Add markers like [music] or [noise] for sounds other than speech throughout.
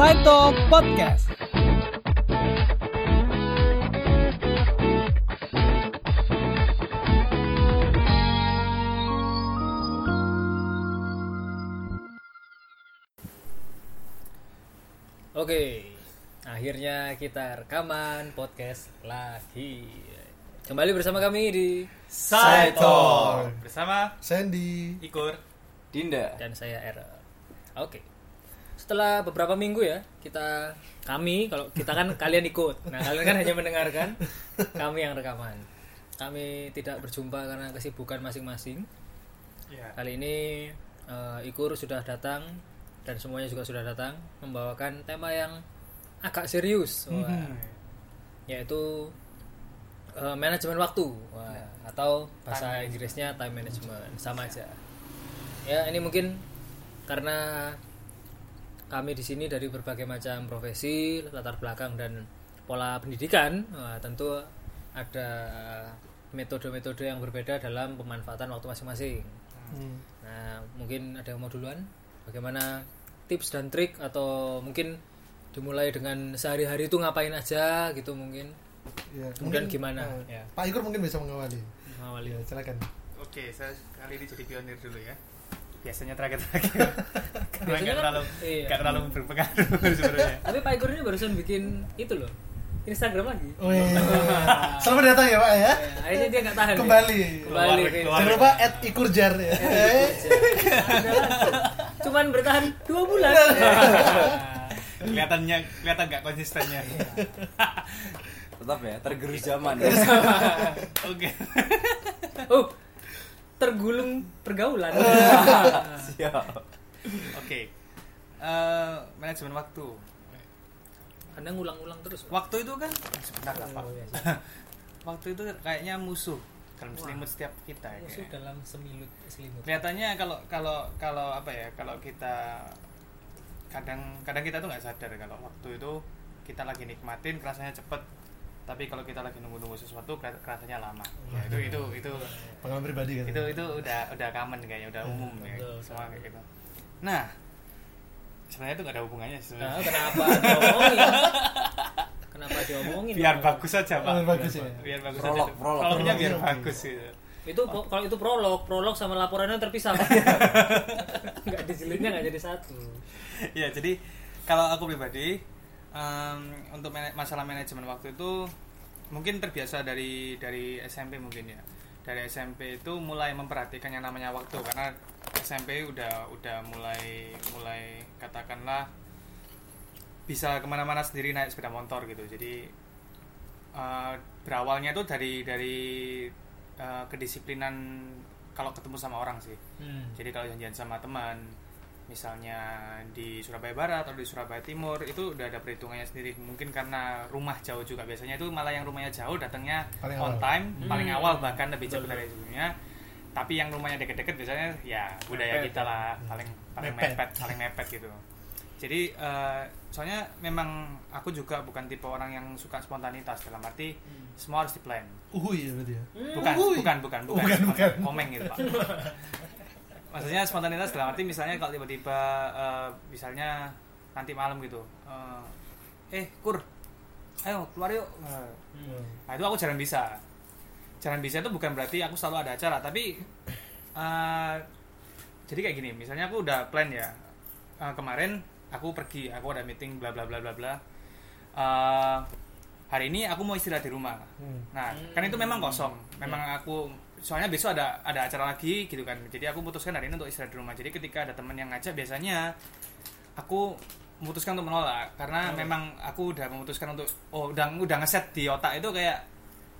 Saito Podcast. Oke, akhirnya kita rekaman podcast lagi. Kembali bersama kami di Saito bersama Sandy Ikur Dinda dan saya Era. Oke. Setelah beberapa minggu ya, kita kami kalau kita kan [laughs] kalian ikut. Nah, kalian kan hanya mendengarkan, kami yang rekaman. Kami tidak berjumpa karena kesibukan masing-masing. ya Kali ini eh, Ikur sudah datang dan semuanya juga sudah datang membawakan tema yang agak serius, Wah. yaitu eh, manajemen waktu, Wah, atau bahasa Inggrisnya time management, sama aja. Ya ini mungkin karena kami di sini dari berbagai macam profesi, latar belakang dan pola pendidikan, wah, tentu ada metode-metode yang berbeda dalam pemanfaatan waktu masing-masing. Nah, mungkin ada yang mau duluan? Bagaimana tips dan trik atau mungkin dimulai dengan sehari-hari itu ngapain aja gitu mungkin? ya, Kemudian mungkin, gimana? eh, Ya. Pak Igur mungkin bisa mengawali Mengawali. ya, silakan oke saya kali ini jadi pionir dulu ya biasanya terakhir-terakhir [laughs] karena Biasanya nggak kan- terlalu iya. nggak terlalu berpengaruh [laughs] sebenarnya Tapi Pak Igor ini barusan bikin itu loh. Instagram lagi. oh, iya. [laughs] selamat datang ya Pak ya Ya, akhirnya dia nggak tahan. ya. kembali Kembali. Keluar, ke keluar. jangan lupa at Ikurjar ya. Cuman bertahan dua bulan. kelihatannya kelihatan nggak konsistennya tetap ya tergerus zaman ya. oke oh, tergulung pergaulan. [laughs] siap. Oke. Eh, manajemen waktu. Anda ngulang-ulang terus. Waktu itu kan sebentar lah pak Oh, iya, [laughs] waktu itu kayaknya musuh. Dalam selimut setiap kita ya Musuh dalam semilut selimut. kelihatannya kalau kalau kalau apa ya kalau kita kadang kadang kita tuh nggak sadar kalau waktu itu kita lagi nikmatin rasanya cepet tapi kalau kita lagi nunggu-nunggu sesuatu kelihat- rasanya lama ya, itu itu itu pengalaman pribadi kan itu itu udah udah common kayaknya udah umum ya betul, semua kayak gitu nah sebenarnya itu nggak ada hubungannya Nah, sebenarnya kenapa diomongin? Kenapa diomongin? biar Pak? bagus aja pak Oh, bagus ya. biar bagus Prolog, aja prolog. prolognya biar Prolog. bagus gitu Itu po- kalau itu prolog, prolog sama laporannya terpisah. [laughs] Nggak dijilidnya nggak jadi satu. ya jadi kalau aku pribadi em, untuk mana- masalah manajemen waktu itu mungkin terbiasa dari dari SMP mungkin ya. Dari SMP itu mulai memperhatikan yang namanya waktu karena SMP udah udah mulai mulai katakanlah bisa ke mana-mana sendiri naik sepeda motor gitu. Jadi eh, berawalnya tuh dari dari eh, kedisiplinan kalau ketemu sama orang sih. Hmm. jadi kalau janjian sama teman, misalnya di Surabaya Barat atau di Surabaya Timur itu udah ada perhitungannya sendiri. Mungkin karena rumah jauh juga biasanya itu malah yang rumahnya jauh datangnya Paling on awal. time, paling Hmm. awal bahkan lebih cepat dari sebelumnya. Tapi yang rumahnya deket-deket biasanya ya budaya Mepet. kita lah paling paling Mepet. mepet, paling mepet gitu. Jadi eh, soalnya memang aku juga bukan tipe orang yang suka spontanitas dalam arti semua harus di plan. uhui ya berarti ya Bukan, Uhui. bukan, bukan, bukan, Bukan, bukan. Komeng gitu, Pak. [laughs] Maksudnya spontanitas dalam arti misalnya kalau tiba-tiba eh, misalnya nanti malam gitu. eh, eh, Kur. Ayo keluar yuk. Eh, Nah, itu aku jarang bisa. Jarang bisa itu bukan berarti aku selalu ada acara, tapi eh, jadi kayak gini, misalnya aku udah plan ya. eh, kemarin aku pergi, aku ada meeting bla bla bla bla bla. Eh, hari ini aku mau istirahat di rumah. Hmm. Nah, kan itu memang kosong. Memang aku soalnya besok ada ada acara lagi gitu kan. Jadi aku putuskan hari ini untuk istirahat di rumah. Jadi ketika ada teman yang ngajak biasanya aku memutuskan untuk menolak karena memang aku udah memutuskan untuk oh udah udah ngeset di otak itu kayak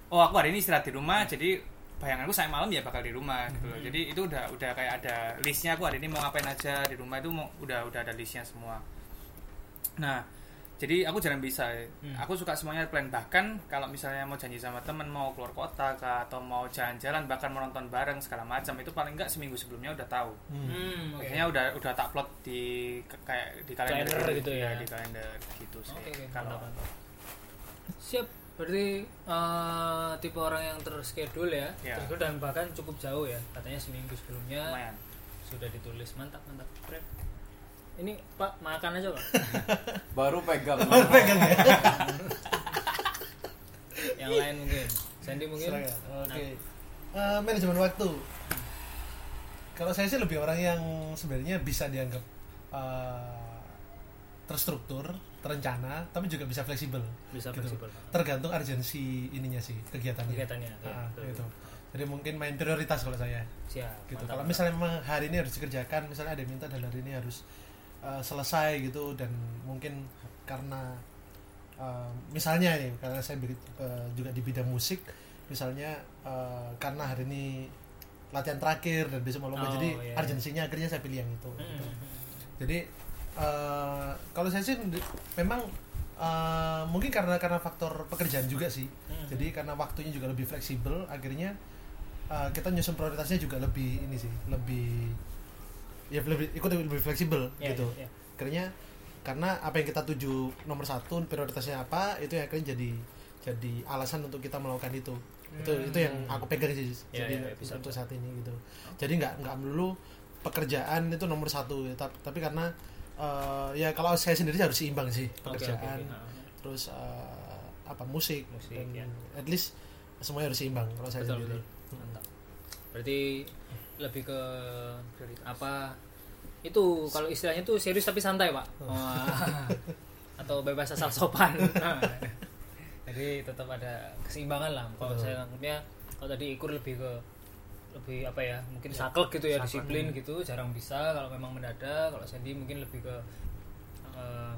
oh aku hari ini istirahat di rumah jadi bayanganku saya malam ya bakal di rumah gitu loh. Jadi itu udah udah kayak ada listnya aku hari ini mau ngapain aja di rumah itu mau udah udah ada listnya semua. Nah, jadi aku jarang bisa. Aku suka semuanya plan bahkan kalau misalnya mau janji sama temen mau keluar kota kah, atau mau jalan-jalan bahkan mau nonton bareng segala macam itu paling enggak seminggu sebelumnya udah tahu. Hmm, oke. Biasanya udah udah tak plot di kayak di kalender, Kalender gitu ya. di kalender gitu sih. Oke, oke, Kalau. Siap. Berarti eh, tipe orang yang terschedule ya, Ya. terschedule dan bahkan cukup jauh ya. Katanya seminggu sebelumnya lumayan. sudah ditulis. Mantap, mantap. Keren. Ini Pak makan aja Pak. [laughs] Baru pegang. [laughs] pegang ya [laughs] yang lain mungkin Sandy mungkin ya? oke Eh, manajemen waktu kalau saya sih lebih orang yang sebenarnya bisa dianggap eh, terstruktur terencana tapi juga bisa fleksibel Bisa gitu. fleksibel. tergantung urgensi ininya sih kegiatannya Kegiatannya, ya, betul. gitu. jadi mungkin main prioritas kalau saya siap gitu mantap. kalau misalnya memang hari ini harus dikerjakan misalnya ada yang minta dan hari ini harus uh, selesai gitu dan mungkin karena uh, misalnya nih karena saya beri- uh, juga di bidang musik misalnya uh, karena hari ini latihan terakhir dan besok mau lomba Oh, jadi iya. urgensinya akhirnya saya pilih yang itu gitu. Jadi uh, kalau saya sih memang uh, mungkin karena karena faktor pekerjaan juga sih jadi karena waktunya juga lebih fleksibel akhirnya uh, kita nyusun prioritasnya juga lebih ini sih lebih ya lebih ikut lebih fleksibel Ya, gitu. ya, ya. akhirnya karena apa yang kita tuju nomor satu prioritasnya apa itu yang akhirnya jadi jadi alasan untuk kita melakukan itu. Itu itu yang aku pegang sih Ya, jadi ya, ya, untuk saat ini gitu. Jadi nggak nggak melulu pekerjaan itu nomor satu ya, tapi, tapi karena eh, ya kalau saya sendiri harus seimbang sih pekerjaan oke. Ah, terus eh, apa musik, Musik, dan ya. at least semuanya harus seimbang kalau saya betul sendiri. betul. Mantap. Berarti lebih ke apa itu kalau istilahnya tuh serius tapi santai pak. Wah. [laughs] atau bebas asal sopan. [laughs] Nah, jadi tetap ada keseimbangan lah. Kalau saya anggapnya kalau tadi ikur lebih ke lebih apa ya mungkin saklek gitu ya saklek. disiplin gitu jarang bisa kalau memang mendadak. Kalau Sandy mungkin lebih ke eh,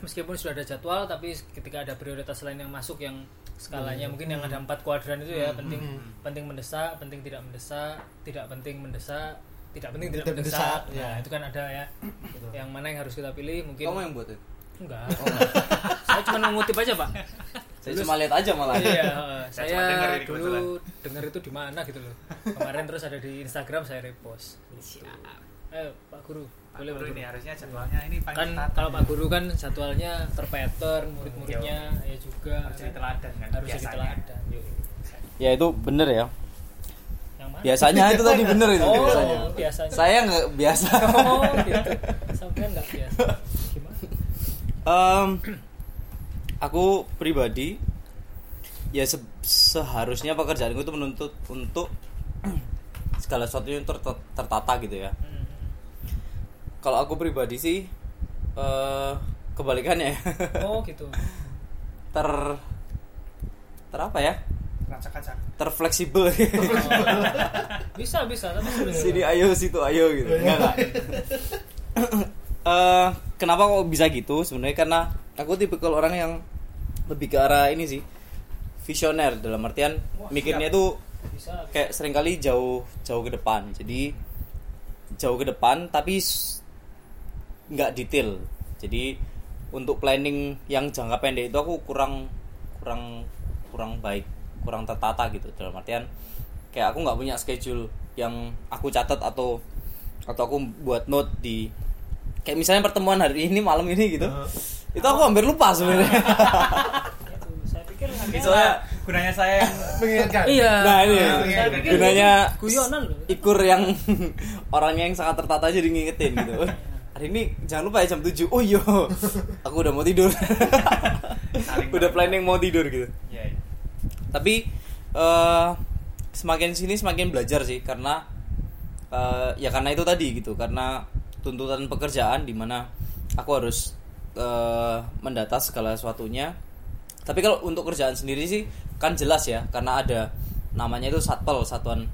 meskipun sudah ada jadwal tapi ketika ada prioritas lain yang masuk yang skalanya. Mungkin yang ada empat kuadran itu ya penting penting mendesak penting tidak mendesak tidak penting mendesak tidak penting tidak, Tidak mendesak. mendesak, nah ya. itu kan ada ya. Yang mana yang harus kita pilih mungkin Kamu yang buat itu? enggak. [laughs] Saya cuma mengutip aja pak. Saya cuma lihat aja malah. iya Saya saya, denger dulu dengar itu di mana gitu loh. Kemarin terus ada di Instagram saya repost. Eh Pak Guru boleh Guru ini harusnya jadwalnya ini kan paling tertata. kalau Pak Guru kan jadwalnya terpattern murid-muridnya ya juga harus jadi teladan kan harus jadi biasanya. teladan yuk. Ya itu bener ya. yang mana Biasanya itu tadi bener itu oh biasanya. biasanya Saya nggak biasa. [laughs] oh gitu sampai nggak biasa gimana Em, aku pribadi ya se- seharusnya pekerjaanku itu menuntut untuk [clears throat] segala sesuatunya ter- ter- tertata gitu ya. Hmm. Kalau aku pribadi sih eh kebalikannya. oh [laughs] gitu ter ter apa ya? Racak-racak. Terfleksibel. [laughs] bisa bisa tapi sebenarnya- Sini ayo situ ayo gitu. Enggak enggak. [laughs] Eh, kenapa kok bisa gitu? Sebenarnya karena aku tipe kalau orang yang lebih ke arah ini sih visioner dalam artian Wah, mikirnya tuh bisa kayak sering kali jauh jauh ke depan. Jadi jauh ke depan tapi nggak detail. Jadi untuk planning yang jangka pendek itu aku kurang kurang kurang baik, kurang tertata gitu dalam artian kayak aku nggak punya schedule yang aku catat atau atau aku buat note di kayak misalnya pertemuan hari ini malam ini gitu. Itu aku hampir lupa sebenarnya. [laughs] Itu, saya pikir Soalnya gunanya saya yang [laughs] mengingatkan iya Nah, ini pikir gunanya guyonan ikur yang [laughs] orangnya yang sangat tertata jadi ngingetin gitu. "Eh, Hari ini jangan lupa ya jam 7. Oh iya. [laughs] Aku udah mau tidur. Udah planning mau tidur gitu. ya ya. Tapi eh semakin sini semakin belajar sih karena eh, ya karena itu tadi gitu. Karena tuntutan pekerjaan di mana aku harus eh, mendata segala sesuatunya. Tapi kalau untuk kerjaan sendiri sih kan jelas ya karena ada namanya itu satpel satuan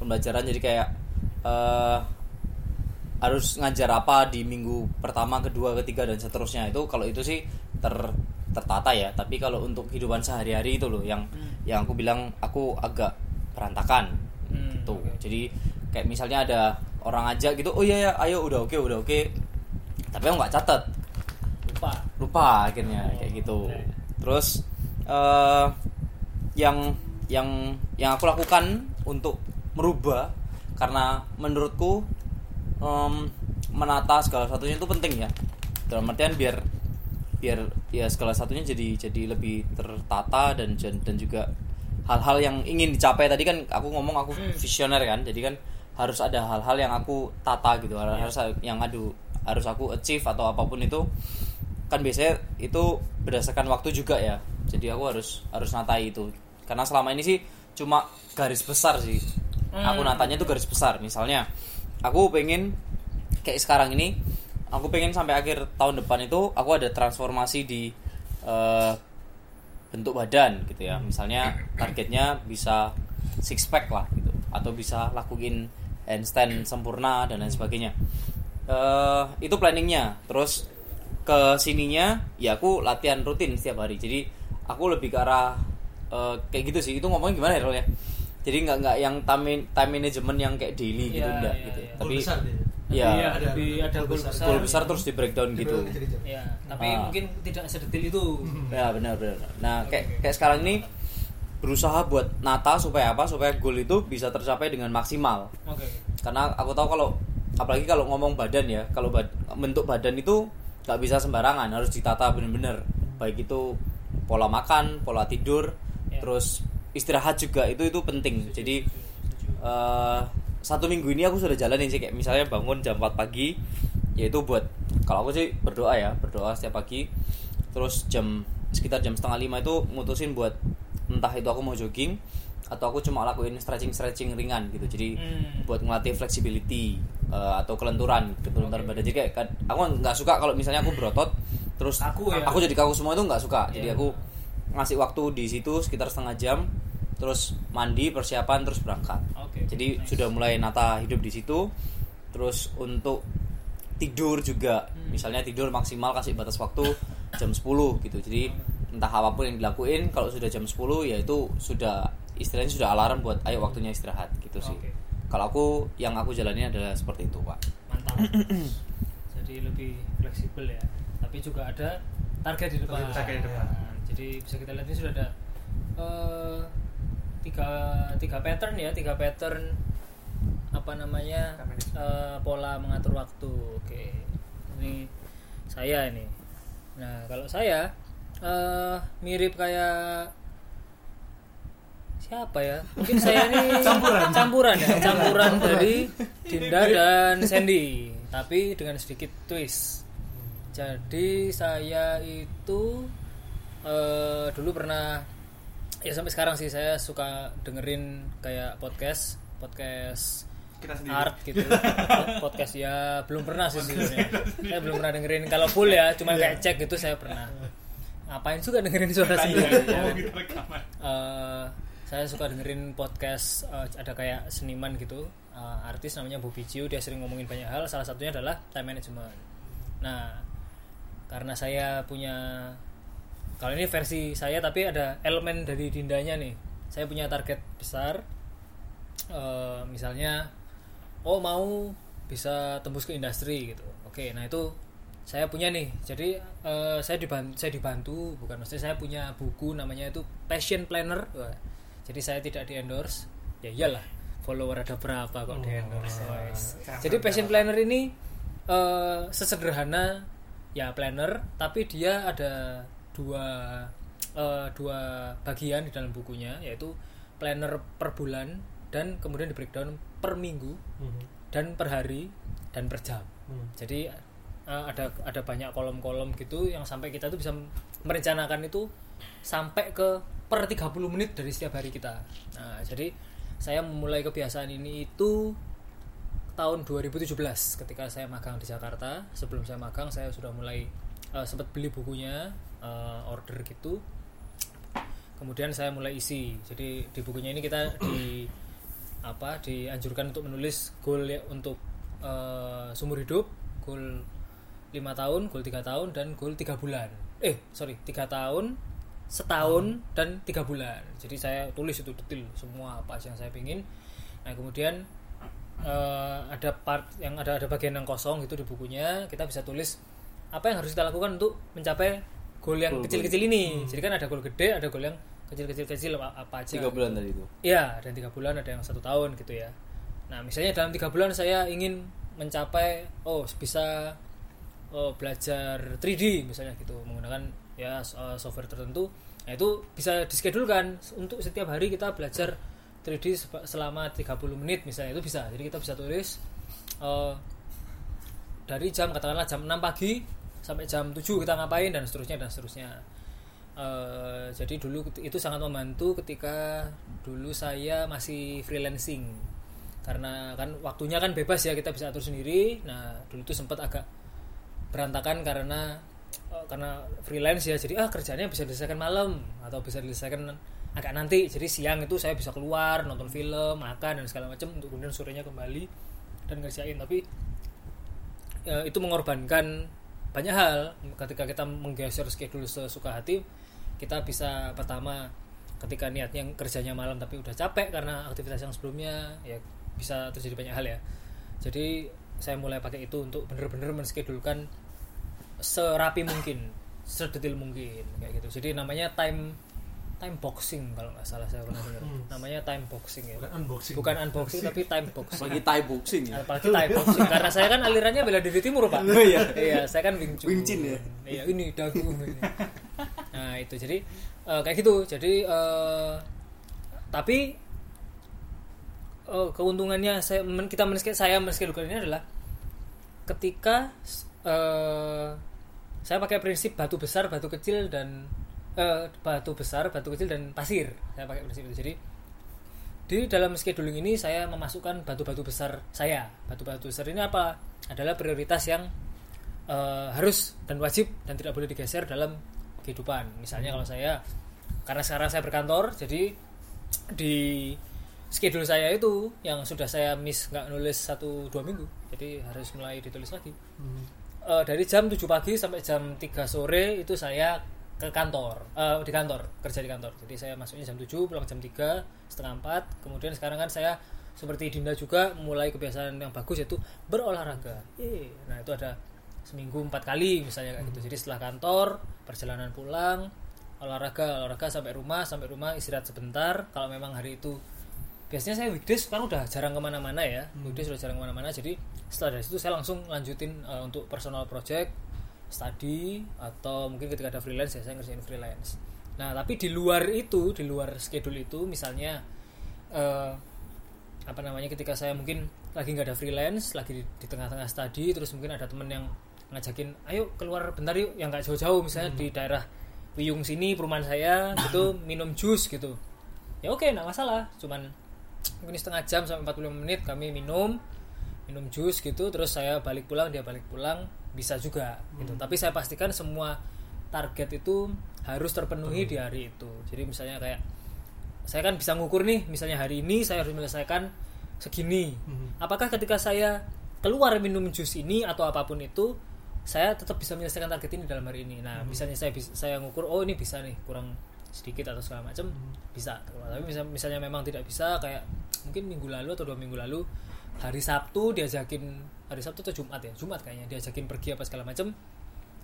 pembelajaran jadi kayak eh harus ngajar apa di minggu pertama, kedua, ketiga dan seterusnya itu kalau itu sih ter tertata ya. Tapi kalau untuk kehidupan sehari-hari itu loh yang yang aku bilang aku agak berantakan Hmm, oke. Jadi kayak misalnya ada orang aja gitu, oh iya ya, ayo udah oke, udah oke. Tapi aku nggak catat, lupa lupa akhirnya Oh, kayak gitu. oke. Terus eh yang yang yang aku lakukan untuk merubah karena menurutku em, menata segala satunya itu penting ya. Dalam artian biar biar ya segala satunya jadi jadi lebih tertata dan dan, juga hal-hal yang ingin dicapai. Tadi kan aku ngomong aku visioner kan jadi kan harus ada hal-hal yang aku tata gitu. Harus yang adu harus aku achieve atau apa pun itu. Kan biasanya itu berdasarkan waktu juga ya. Jadi aku harus harus natai itu. Karena selama ini sih cuma garis besar sih. Aku natanya itu garis besar. Misalnya aku pengen kayak sekarang ini aku pengen sampai akhir tahun depan itu aku ada transformasi di eh, bentuk badan gitu ya. Misalnya targetnya bisa six pack lah gitu atau bisa lakuin handstand sempurna dan lain sebagainya. Eh itu planningnya. Terus ke sininya ya aku latihan rutin setiap hari. Jadi aku lebih ke arah eh, kayak gitu sih. Itu ngomongnya gimana ya Rol, ya jadi nggak nggak yang time time management yang kayak daily gitu Iya, enggak iya, gitu iya. Goal tapi besar ya Iya, ada lebih ada goal goal besar. goal besar terus di breakdown gitu Dibagi kecil-kecil. Ya, tapi Ah. mungkin tidak sedetil itu. Ya benar benar. Nah kayak kayak sekarang ini berusaha buat nata supaya apa? Supaya goal itu bisa tercapai dengan maksimal. Oke. Karena aku tahu kalau apalagi kalau ngomong badan ya, kalau bad- bentuk badan itu nggak bisa sembarangan, harus ditata benar-benar. Baik itu pola makan, pola tidur, Ya. terus istirahat juga itu itu penting. Jadi eh, satu minggu ini aku sudah jalanin sih kayak misalnya bangun jam 4 pagi yaitu buat kalau aku sih berdoa ya berdoa setiap pagi terus jam sekitar jam setengah lima itu mutusin buat entah itu aku mau jogging atau aku cuma lakuin stretching stretching ringan gitu jadi Hmm. buat ngelatih flexibility eh, atau kelenturan kelenturan badan jadi kayak kad- aku nggak suka kalau misalnya aku berotot terus Kaku ya? aku jadi kaku semua itu nggak suka jadi Iya. aku ngasih waktu di situ sekitar setengah jam terus mandi persiapan terus berangkat Oke. jadi Nice. sudah mulai nata hidup di situ terus untuk tidur juga Hmm. misalnya tidur maksimal kasih batas waktu [laughs] jam 10 gitu jadi entah apa pun yang dilakuin kalau sudah jam 10 ya itu sudah istilahnya sudah alarm buat ayo waktunya istirahat gitu sih Oke. kalau aku yang aku jalani adalah seperti itu pak Mantap. [coughs] Jadi lebih fleksibel ya. Tapi juga ada target di depan. Target di depan. Nah, jadi bisa kita lihat ini sudah ada eh, tiga tiga pattern ya, tiga pattern apa namanya eh, pola mengatur waktu. Oke, ini saya ini. Nah kalau saya eh, mirip kayak siapa ya? Mungkin saya ini [laughs] Campuran. campuran ya, campuran dari Dinda dan Sandy, tapi dengan sedikit twist. Jadi saya itu eh, dulu pernah ya sampai sekarang sih saya suka dengerin kayak podcast podcast Kita sendiri. art gitu. [laughs] Podcast ya belum pernah sih sebenarnya. saya belum pernah dengerin. Kalau full ya cuma kayak cek gitu saya pernah. Ngapain juga dengerin suara sendiri [laughs] rekaman. Eh, saya suka dengerin podcast eh, ada kayak seniman gitu. Eh, artis namanya Bobby Jiu dia sering ngomongin banyak hal. Salah satunya adalah time management. Nah karena saya punya kalau ini versi saya tapi ada elemen dari dindanya nih. Saya punya target besar Eh, misalnya oh mau bisa tembus ke industri gitu. Oke nah itu saya punya nih. Jadi eh, saya dibantu saya dibantu bukan maksudnya saya punya buku namanya itu passion planner. Wah, jadi saya tidak di endorse ya iyalah follower ada berapa kok di endorse guys. jadi passion planner ini eh, sesederhana ya planner tapi dia ada dua eh, dua bagian di dalam bukunya yaitu planner per bulan dan kemudian di breakdown per minggu Mhm. dan per hari dan per jam. Hmm. Jadi eh, ada ada banyak kolom-kolom gitu yang sampai kita tuh bisa merencanakan itu sampai ke per 30 menit dari setiap hari kita. Nah, jadi saya memulai kebiasaan ini itu tahun 2017 ketika saya magang di Jakarta. Sebelum saya magang saya sudah mulai eh, sempat beli bukunya eh, order gitu. Kemudian saya mulai isi. Jadi di bukunya ini kita di apa dianjurkan untuk menulis goal ya untuk eh, sumur hidup, goal lima tahun, goal tiga tahun dan goal tiga bulan. Eh sorry tiga tahun, setahun dan tiga bulan. Jadi saya tulis itu detail semua apa yang saya pingin. Nah kemudian eh, ada part yang ada ada bagian yang kosong gitu di bukunya kita bisa tulis apa yang harus kita lakukan untuk mencapai goal yang kecil-kecil ini. Jadi kan ada goal gede, ada goal yang kecil-kecil kecil apa, aja. tiga bulan tadi itu Iya, dan tiga bulan ada yang satu tahun gitu ya. Nah, misalnya dalam tiga bulan saya ingin mencapai, oh bisa oh, belajar 3D misalnya gitu menggunakan ya eh, software tertentu. Nah, itu bisa dischedulekan untuk setiap hari kita belajar 3D seba- selama 30 menit misalnya itu bisa. Jadi kita bisa tulis eh, dari jam katakanlah jam 6 pagi sampai jam 7 kita ngapain dan seterusnya dan seterusnya. Eh, jadi dulu itu sangat membantu ketika dulu saya masih freelancing. Karena kan waktunya kan bebas ya kita bisa atur sendiri. Nah dulu itu sempat agak berantakan karena eh, karena freelance ya. Jadi ah kerjanya bisa diselesaikan malam atau bisa diselesaikan agak nanti. Jadi siang itu saya bisa keluar nonton film makan dan segala macam untuk kemudian sorenya kembali dan ngerjain. Tapi ya, itu mengorbankan banyak hal ketika kita menggeser schedule sesuka hati kita bisa pertama ketika niatnya kerjanya malam tapi udah capek karena aktivitas yang sebelumnya ya bisa terjadi banyak hal ya. Jadi saya mulai pakai itu untuk bener-bener menschedulkan serapi mungkin sedetil mungkin kayak gitu. Jadi namanya time time boxing kalau nggak salah saya pernah dengar. Namanya time boxing ya. Bukan unboxing. Bukan unboxing tapi time boxing. Bagi Thai boxing ya. apalagi Thai boxing karena saya kan alirannya bela diri timur pak. Oh, iya. iya saya kan Wing Chun. Wing Chun ya? iya ini dagu ini. nah itu. Jadi eh, kayak gitu. Jadi eh, tapi eh, keuntungannya saya men- kita men saya men ini adalah ketika eh, saya pakai prinsip batu besar batu kecil dan eh, batu besar batu kecil dan pasir. Saya pakai prinsip itu. Jadi di dalam scheduling ini saya memasukkan batu-batu besar saya. Batu-batu besar ini apa? Adalah prioritas yang eh, harus dan wajib dan tidak boleh digeser dalam kehidupan. Misalnya kalau saya karena sekarang saya berkantor jadi di schedule saya itu yang sudah saya miss nggak nulis satu dua minggu jadi harus mulai ditulis lagi. Eh, dari jam 7 pagi sampai jam 3 sore itu saya ke kantor eh, di kantor kerja di kantor. Jadi saya masuknya jam 7 pulang jam 3 setengah 4 kemudian sekarang kan saya seperti Dinda juga mulai kebiasaan yang bagus yaitu berolahraga. Yeay. nah itu ada seminggu empat kali misalnya kayak gitu. Jadi setelah kantor perjalanan pulang olahraga olahraga sampai rumah sampai rumah istirahat sebentar. Kalau memang hari itu biasanya saya weekdays kan udah jarang ke mana-mana ya. Weekdays udah jarang ke mana-mana. Jadi setelah dari situ saya langsung lanjutin uh, untuk personal project study atau mungkin ketika ada freelance ya saya ngerjain freelance. Nah tapi di luar itu di luar schedule itu misalnya uh, apa namanya ketika saya mungkin lagi nggak ada freelance lagi di, tengah-tengah study terus mungkin ada temen yang ngajakin ayo keluar bentar yuk yang nggak jauh-jauh misalnya di daerah Wiyung sini perumahan saya gitu [coughs] minum jus gitu. Ya oke nggak masalah. Cuman mungkin setengah jam sampai 45 menit kami minum minum jus gitu. Terus saya balik pulang dia balik pulang bisa juga gitu. Tapi saya pastikan semua target itu harus terpenuhi di hari itu. Jadi misalnya kayak saya kan bisa ngukur nih misalnya hari ini saya harus menyelesaikan segini. Apakah ketika saya keluar minum jus ini atau apa pun itu saya tetap bisa menyelesaikan target ini dalam hari ini? Nah misalnya saya bisa saya ngukur oh ini bisa nih kurang sedikit atau segala macam bisa. Tapi misal- misalnya memang tidak bisa kayak mungkin minggu lalu atau dua minggu lalu hari Sabtu diajakin hari Sabtu atau Jumat ya? Jumat kayaknya diajakin pergi apa segala macam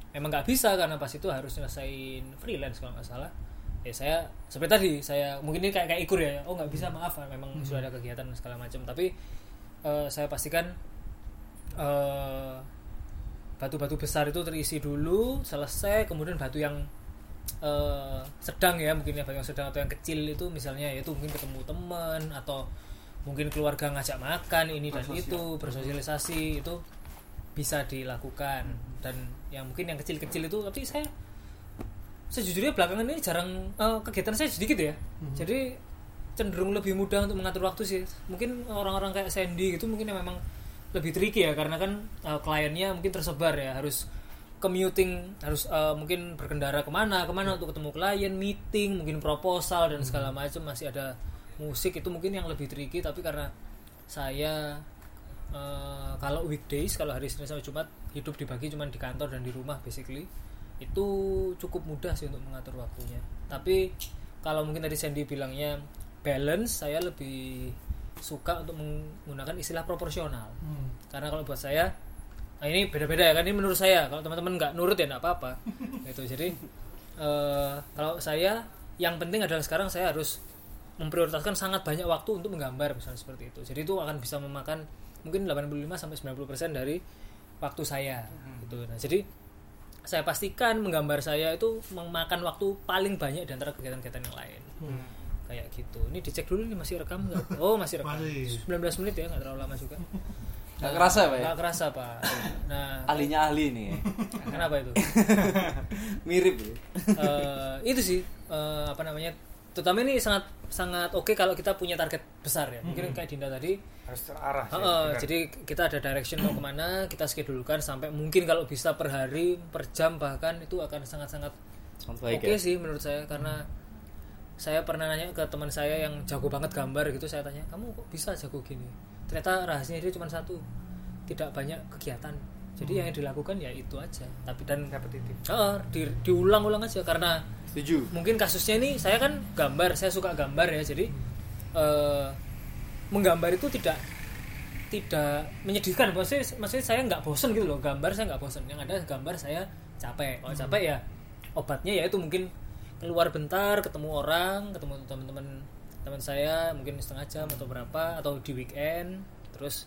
memang nggak bisa karena pas itu harus nyelesain freelance kalau nggak salah. Ya saya seperti tadi saya mungkin ini kayak kayak ikur ya. Oh nggak bisa maaf memang sudah ada kegiatan segala macam tapi eh, saya pastikan eh, batu-batu besar itu terisi dulu selesai kemudian batu yang eh, sedang ya mungkin ya batu yang sedang atau yang kecil itu misalnya yaitu mungkin ketemu teman atau mungkin keluarga ngajak makan ini dan itu bersosialisasi itu bisa dilakukan. Dan yang mungkin yang kecil-kecil itu tapi saya sejujurnya belakangan ini jarang eh, kegiatan saya sedikit ya. Jadi cenderung lebih mudah untuk mengatur waktu sih. Mungkin orang-orang kayak Sandy gitu mungkin yang memang lebih tricky ya karena kan eh, kliennya mungkin tersebar ya. Harus commuting harus eh, mungkin berkendara ke mana ke mana untuk ketemu klien meeting mungkin proposal dan segala macam. Masih ada musik itu mungkin yang lebih tricky tapi karena saya eh, kalau weekdays kalau hari Senin sampai Jumat hidup dibagi cuma di kantor dan di rumah basically itu cukup mudah sih untuk mengatur waktunya. Tapi kalau mungkin tadi Sandy bilangnya balance saya lebih suka untuk menggunakan istilah proporsional. Karena kalau buat saya nah ini beda-beda ya kan ini menurut saya. Kalau teman-teman nggak nurut ya nggak apa-apa. [laughs] Gitu jadi eh, kalau saya yang penting adalah sekarang saya harus memprioritaskan sangat banyak waktu untuk menggambar misalnya seperti itu. Jadi itu akan bisa memakan mungkin 85 sampai 90% dari waktu saya gitu. Nah jadi saya pastikan menggambar saya itu memakan waktu paling banyak di antara kegiatan-kegiatan yang lain. Kayak gitu. Ini dicek dulu nih masih rekam nggak? Oh masih rekam. Masih. 19 menit ya nggak terlalu lama juga. Nggak kerasa Pak ya? kerasa pak. Nah Ahlinya ahli nih. kenapa itu? [laughs] Mirip ya. Eh, itu sih eh, apa namanya terutama ini sangat sangat oke kalau kita punya target besar ya. Mungkin kayak Dinda tadi. Harus terarah sih, Heeh, benar. jadi kita ada direction mau ke mana kita schedulekan sampai mungkin kalau bisa per hari per jam bahkan itu akan sangat-sangat oke ya. sih menurut saya. Karena saya pernah nanya ke teman saya yang jago banget gambar gitu saya tanya kamu kok bisa jago gini? Ternyata rahasianya dia cuma satu tidak banyak kegiatan. Jadi yang dilakukan ya itu aja. Tapi dan repetitif. Heeh, di- diulang-ulang aja karena Setuju. mungkin kasusnya ini saya kan gambar saya suka gambar ya jadi eh, menggambar itu tidak tidak menyedihkan. Maksudnya maksudnya saya nggak bosen gitu loh gambar saya nggak bosen. Yang ada gambar saya capek. Kalau capek ya obatnya ya itu mungkin keluar bentar ketemu orang ketemu teman-teman teman saya mungkin setengah jam atau berapa atau di weekend terus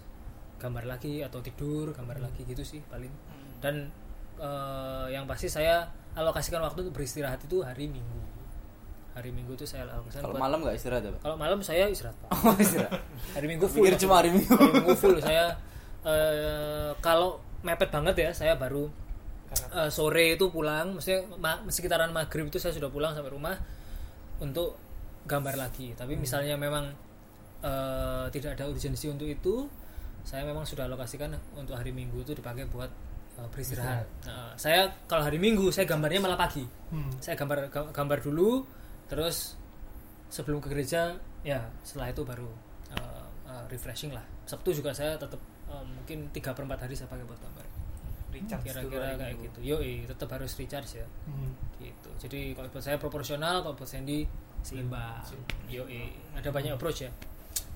gambar lagi atau tidur gambar lagi gitu sih paling. Dan eh, yang pasti saya alokasikan waktu untuk beristirahat itu hari minggu. Hari minggu itu saya alokasikan Kalau malam nggak istirahat ya, Pak? kalau malam saya istirahat pak. Oh, istirahat. hari minggu full Pikir cuma hari Minggu. hari minggu full. Saya eh, kalau mepet banget ya saya baru eh, sore itu pulang. Maksudnya ma- sekitaran maghrib itu saya sudah pulang sampai rumah untuk gambar lagi. Tapi misalnya memang eh, tidak ada urgensi untuk itu saya memang sudah alokasikan untuk hari minggu itu dipakai buat eh, beristirahat Nah, saya kalau hari minggu saya gambarnya malah pagi. Hmm. saya gambar ga- gambar dulu terus sebelum ke gereja ya setelah itu baru uh, uh, refreshing lah. Sabtu juga saya tetap uh, mungkin tiga per empat hari saya pakai buat gambar. Recharge kira-kira kayak minggu. gitu. Yo tetap harus recharge ya. Hmm. gitu. Jadi kalau buat saya proporsional kalau buat Sandy seimbang. Yo ada banyak approach ya.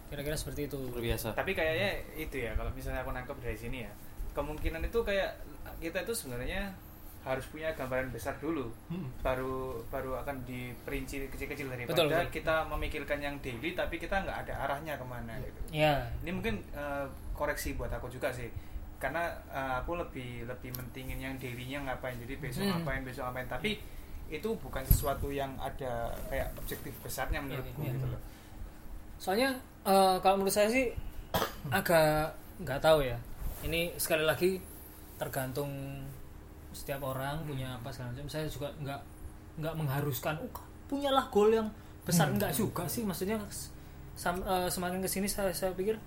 Kira-kira seperti itu. Luar biasa. tapi kayaknya itu ya kalau misalnya aku nangkep dari sini ya kemungkinan itu kayak kita itu sebenarnya harus punya gambaran besar dulu Hmm. baru baru akan diperinci kecil-kecil daripada Betul, betul. kita memikirkan yang daily tapi kita nggak ada arahnya ke mana gitu ya ini mungkin eh, koreksi buat aku juga sih karena eh, aku lebih lebih mentingin yang dailynya ngapain jadi besok Hmm. ngapain besok ngapain tapi itu bukan sesuatu yang ada kayak objektif besarnya menurutku Iya, iya. gitu loh soalnya eh, kalau menurut saya sih agak nggak tahu ya ini sekali lagi tergantung setiap orang punya apa segala macam. Saya juga nggak nggak mengharuskan oh punyalah goal yang besar. Nggak juga sih. Maksudnya sam- eh, semakin ke sini saya saya pikir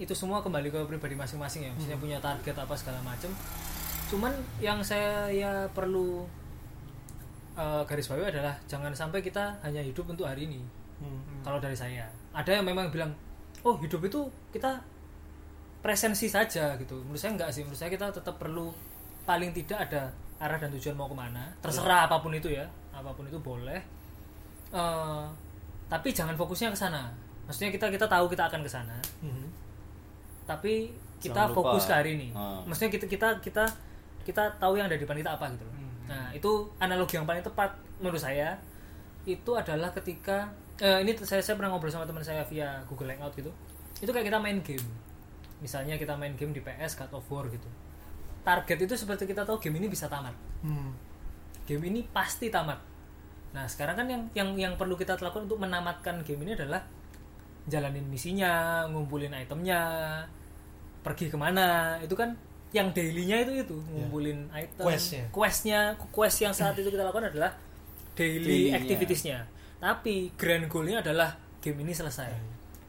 itu semua kembali ke pribadi masing-masing ya. Maksudnya punya target apa segala macam. Cuman yang saya ya perlu eh, garis bawahi adalah jangan sampai kita hanya hidup untuk hari ini. Hmm. kalau dari saya. Ada yang memang bilang oh hidup itu kita presensi saja gitu. Menurut saya enggak sih. Menurut saya kita tetap perlu paling tidak ada arah dan tujuan mau ke mana. Terserah apa pun itu ya. Apa pun itu boleh. Eh, tapi jangan fokusnya ke sana. Maksudnya kita kita tahu kita akan ke sana. Hmm. tapi kita Jangan lupa. fokus ke hari ini. Ah. maksudnya kita kita kita kita tahu yang ada di depan kita apa gitu loh. Nah itu analogi yang paling tepat menurut saya. Itu adalah ketika eh, ini saya saya pernah ngobrol sama teman saya via Google Hangout gitu. Itu kayak kita main game misalnya kita main game di PS God of War gitu. Target itu seperti kita tahu game ini bisa tamat. Hmm. game ini pasti tamat. Nah sekarang kan yang yang yang perlu kita lakukan untuk menamatkan game ini adalah jalanin misinya ngumpulin itemnya pergi ke mana. Itu kan yang dailynya itu itu. Ngumpulin item Questnya. questnya. Quest yang saat itu kita lakukan adalah daily activitiesnya. Tapi grand goalnya adalah game ini selesai.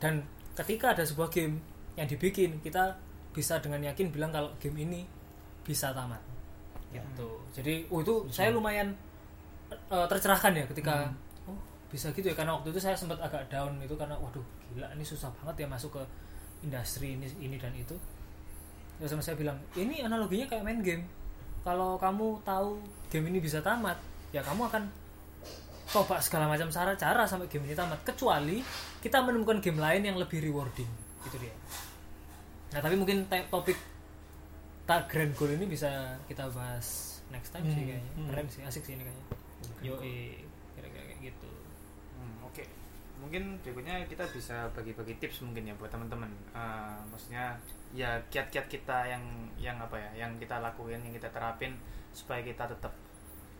Dan ketika ada sebuah game yang dibikin. Kita bisa dengan yakin bilang kalau game ini bisa tamat. Gitu. Jadi oh itu saya lumayan eh, tercerahkan ya ketika oh bisa gitu ya. Karena waktu itu saya sempat agak down itu karena waduh gila ini susah banget ya masuk ke industri ini ini dan itu. Terus sama saya bilang ini analoginya kayak main game. Kalau kamu tahu game ini bisa tamat ya kamu akan coba segala macam cara-cara sampai game ini tamat. Kecuali kita menemukan game lain yang lebih rewarding gitu dia nah tapi mungkin topik tak grand goal ini bisa kita bahas next time sih Hmm, kayaknya hmm. keren sih asik sih ini kayaknya yo kira-kira kayak gitu Hmm, Oke, mungkin berikutnya kita bisa bagi-bagi tips mungkin ya buat teman-teman. Eh, maksudnya ya kiat-kiat kita yang yang apa ya, yang kita lakuin, yang kita terapin supaya kita tetap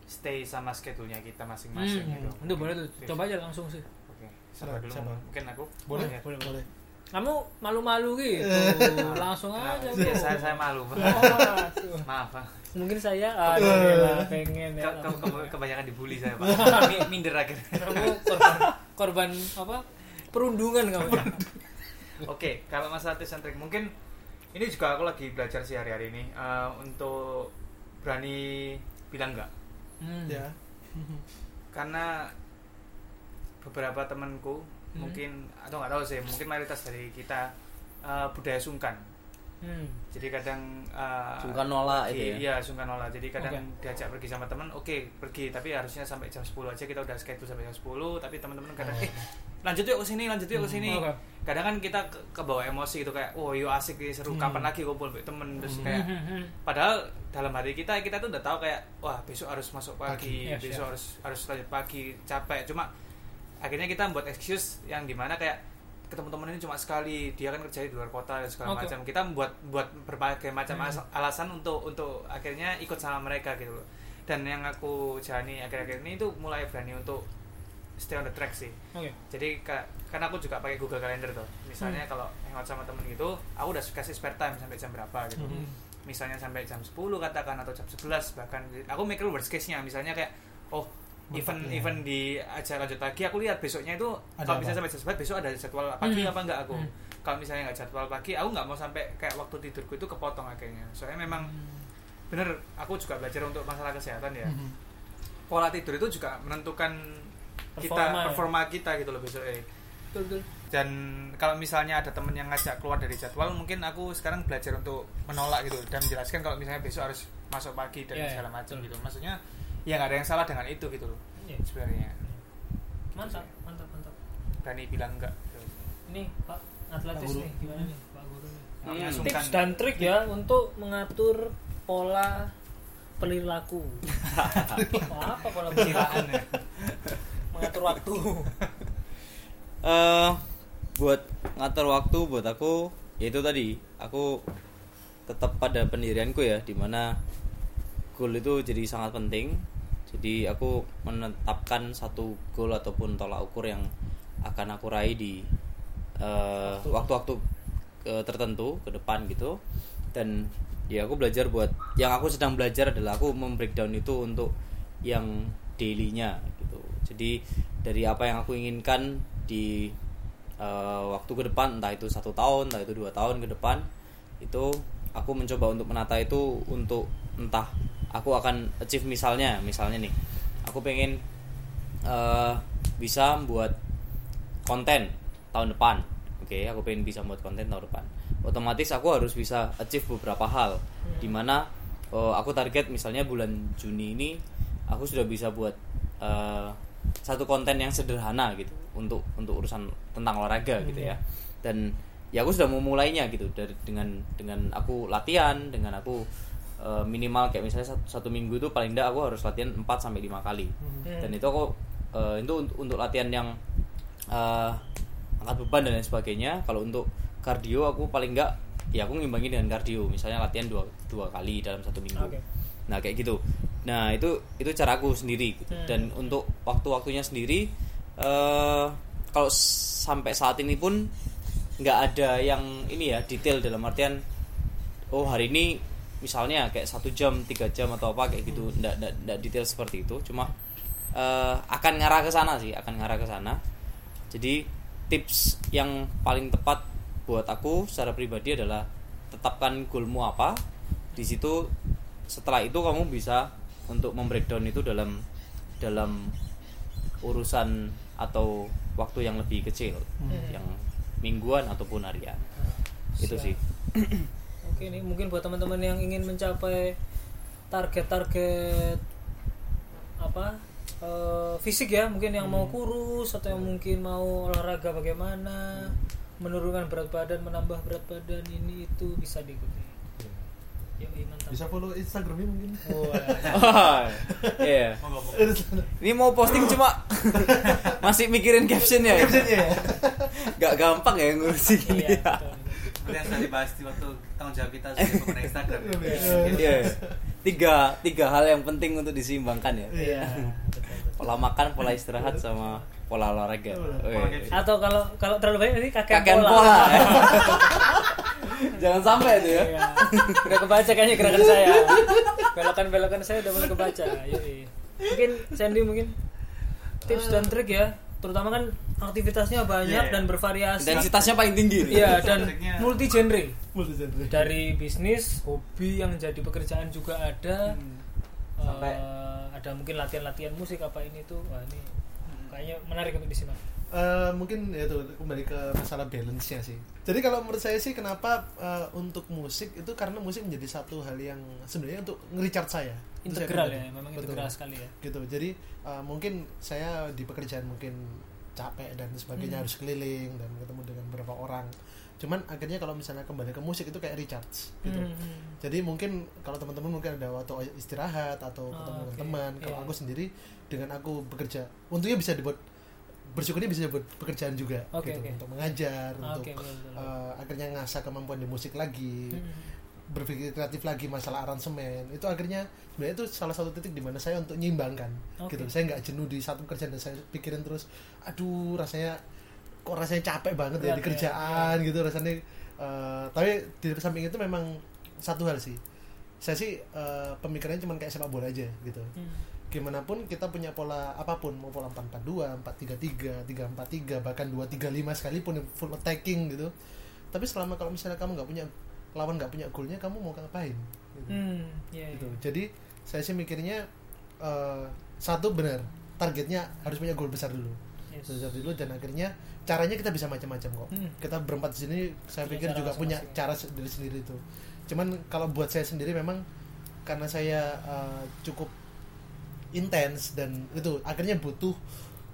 stay sama schedule-nya kita masing-masing Hmm, gitu. itu boleh tuh coba aja langsung sih Oke, siapa Siapa? dulu? Siapa? Mungkin aku. boleh ya? boleh, boleh kamu malu-malu gitu langsung aja Iya, saya saya malu. Pak. Waduh. Maaf, Pak. mungkin saya aduh gila, pengen ya Ke- ke- ke- kebanyakan dibully saya, Pak. [laughs] Mi- Minder akhirnya. kamu korban korban apa perundungan kamu ya? [laughs] Oke, kalau masalah tips and trick mungkin ini juga aku lagi belajar sih hari-hari ini eh, untuk berani bilang enggak. Hmm. ya [laughs] Karena beberapa temanku Hmm. mungkin atau nggak tahu sih, mungkin mayoritas dari kita eh, budaya sungkan. Hmm. Jadi kadang eh, Sungkan nolak itu ya? Iya, sungkan nolak. Jadi kadang Oke. diajak pergi sama teman, oke pergi, tapi harusnya sampai jam 10 aja kita udah schedule sampai jam 10, tapi teman-teman kadang eh lanjut yuk ke sini, lanjut yuk ke sini. Oke. Kadang kan kita ke, kebawa emosi gitu kayak, "Oh, yuk asik nih, seru. Kapan lagi kumpul sama temen?" Terus kayak Hmm. padahal dalam hati kita kita tuh udah tahu kayak, "Wah, besok harus masuk Pagi. pagi, Yes, besok yes. harus harus lanjut pagi, capek." Cuma akhirnya kita buat excuse yang di mana kayak ketemu temen ini cuma sekali dia kan kerja di luar kota dan segala Oke. macam. Kita membuat buat berbagai macam Hmm. as- alasan untuk untuk akhirnya ikut sama mereka gitu loh. Dan yang aku jalani akhir-akhir ini itu mulai berani untuk stay on the track sih. Oke. Jadi ka- karena aku juga pakai Google Calendar tuh. Misalnya kalau hangout sama temen gitu aku udah kasih spare time sampai jam berapa gitu. Hmm. misalnya sampai jam 10 katakan atau jam 11 bahkan aku mikir worst case nya misalnya kayak oh event ya. event di acara lanjut lagi aku lihat besoknya itu Ada kalau misalnya sampai 11 besok ada jadwal pagi Hmm. apa enggak aku Hmm. kalau misalnya nggak jadwal pagi aku nggak mau sampai kayak waktu tidurku itu kepotong akhirnya soalnya memang bener aku juga belajar untuk masalah kesehatan ya Mhm. pola tidur itu juga menentukan kita Performa ya. performa kita gitu loh besok betul betul dan kalau misalnya ada temen yang ngajak keluar dari jadwal mungkin aku sekarang belajar untuk menolak gitu dan menjelaskan kalau misalnya besok harus masuk pagi dan Iya, iya, segala macam gitu maksudnya ya nggak ada yang salah dengan itu gitu loh Iya. sebenarnya. Mantap mantap mantap. Berani bilang enggak gitu. ini pak atletis nih gimana nih? Pak guru nih. Hmm. tips dan trik ya untuk mengatur pola perilaku. [laughs] Apa pola perilaku? Ya. mengatur waktu. Eh buat ngatur waktu buat aku ya itu tadi. Aku tetap pada pendirianku ya di mana goal itu jadi sangat penting jadi aku menetapkan satu goal ataupun tolak ukur yang akan aku raih di eh, waktu-waktu eh, tertentu ke depan gitu. Dan ya aku belajar buat yang aku sedang belajar adalah aku membreakdown itu untuk yang dailynya gitu. Jadi dari apa yang aku inginkan di eh, waktu ke depan entah itu satu tahun entah itu dua tahun ke depan itu aku mencoba untuk menata itu untuk entah aku akan achieve misalnya misalnya nih aku pengen eh, bisa membuat konten tahun depan oke aku pengen bisa buat konten tahun depan. Otomatis aku harus bisa achieve beberapa hal di mana eh, aku target misalnya bulan Juni ini aku sudah bisa buat eh, satu konten yang sederhana gitu untuk untuk urusan tentang olahraga gitu ya. Dan ya aku sudah memulainya gitu. Dari dengan dengan aku latihan dengan aku eh, minimal kayak misalnya satu, satu minggu itu paling tidak aku harus latihan 4 sampai lima kali. Dan itu aku eh, itu untuk, untuk latihan yang eh, angkat beban dan lain sebagainya. Kalau untuk kardio aku paling enggak ya aku ngimbangi dengan kardio. Misalnya latihan dua dua kali dalam satu minggu. Oke. nah kayak gitu. Nah itu itu caraku sendiri gitu. Hmm. dan untuk waktu-waktunya sendiri eh kalau sampai saat ini pun nggak ada yang ini ya detail dalam artian oh hari ini misalnya kayak satu jam tiga jam atau apa kayak gitu. Nggak nggak nggak detail seperti itu. Cuma eh, akan ngarah ke sana sih akan ngarah ke sana. Jadi tips yang paling tepat buat aku secara pribadi adalah tetapkan goalmu apa. Di situ setelah itu kamu bisa untuk membreakdown itu dalam dalam urusan atau waktu yang lebih kecil. Yang mingguan ataupun harian itu Siap. sih [clears throat] Oke nih mungkin buat teman-teman yang ingin mencapai target-target apa eh, fisik ya mungkin yang mau kurus atau yang mungkin mau olahraga bagaimana menurunkan berat badan menambah berat badan ini itu bisa diikuti. Bisa follow instagramnya mungkin Wah, Iya. [laughs] Ini mau posting cuma [laughs] masih mikirin caption ya. captionnya ya Gak gampang ya ngurusin iya, ya. betul. Seperti yang sudah dibahas di waktu tanggung jawab kita sebagai [laughs] pengguna Instagram. Iya. tiga tiga hal yang penting untuk diseimbangkan ya Iya. pola makan pola istirahat sama pola olahraga. Atau kalau kalau terlalu banyak nanti kakek kakek pola. [laughs] [laughs] jangan sampai itu ya. Iya. udah kebaca kayaknya gerakan saya. Belokan belokan saya udah mulai kebaca. Yoi. mungkin Sandy mungkin tips dan trik ya. Terutama kan aktivitasnya banyak Iya, iya. dan bervariasi. Intensitasnya paling tinggi. Iya dan multi genre Multi genre. dari bisnis hobi yang jadi pekerjaan juga ada. Eh, Sampai- ada mungkin latihan-latihan musik apa ini tuh. Wah ini kayaknya menarik untuk disimak Eh, mungkin ya itu kembali ke masalah balance-nya sih. Jadi kalau menurut saya sih kenapa eh, untuk musik itu karena musik menjadi satu hal yang sebenarnya untuk nge-recharge saya. Saya integral pribadi. ya memang Betul. integral sekali ya Gitu. Jadi eh, mungkin saya di pekerjaan mungkin capek dan sebagainya Hmm. harus keliling dan ketemu dengan beberapa orang. Cuman akhirnya kalau misalnya kembali ke musik itu kayak recharge gitu. Hmm. Jadi mungkin kalau teman-teman mungkin ada waktu istirahat atau Oh, ketemu dengan oke. teman. Kalau Iya. aku sendiri dengan aku bekerja, untungnya bisa dibuat bersyukurnya bisa buat pekerjaan juga Oke, gitu oke. untuk mengajar, Ah, untuk oke, betul, betul. eh, akhirnya ngasah kemampuan di musik lagi, Hmm. berpikir kreatif lagi masalah aransemen. Itu akhirnya sebenarnya itu salah satu titik di mana saya untuk nyimbangkan Oke. gitu. Saya nggak jenuh di satu kerjaan dan saya pikirin terus, aduh rasanya kok rasanya capek banget ya Berat di ya, kerjaan gitu rasanya. eh, tapi di samping itu memang satu hal sih. Saya sih eh, pemikirannya cuma kayak sepak bola aja gitu Hmm. gimana pun kita punya pola apa pun mau pola 442, 433, 343 bahkan 235 sekalipun yang full attacking gitu tapi selama kalau misalnya kamu nggak punya lawan nggak punya golnya kamu mau ngapain gitu. Hmm, iya, Gitu. iya. jadi saya sih mikirnya eh, satu benar targetnya harus punya gol besar dulu Yes. besar dulu dan akhirnya caranya kita bisa macam-macam kok Hmm. kita berempat di sini saya Punya pikir juga punya cara sendiri sendiri itu cuman kalau buat saya sendiri memang karena saya eh, cukup intens dan itu akhirnya butuh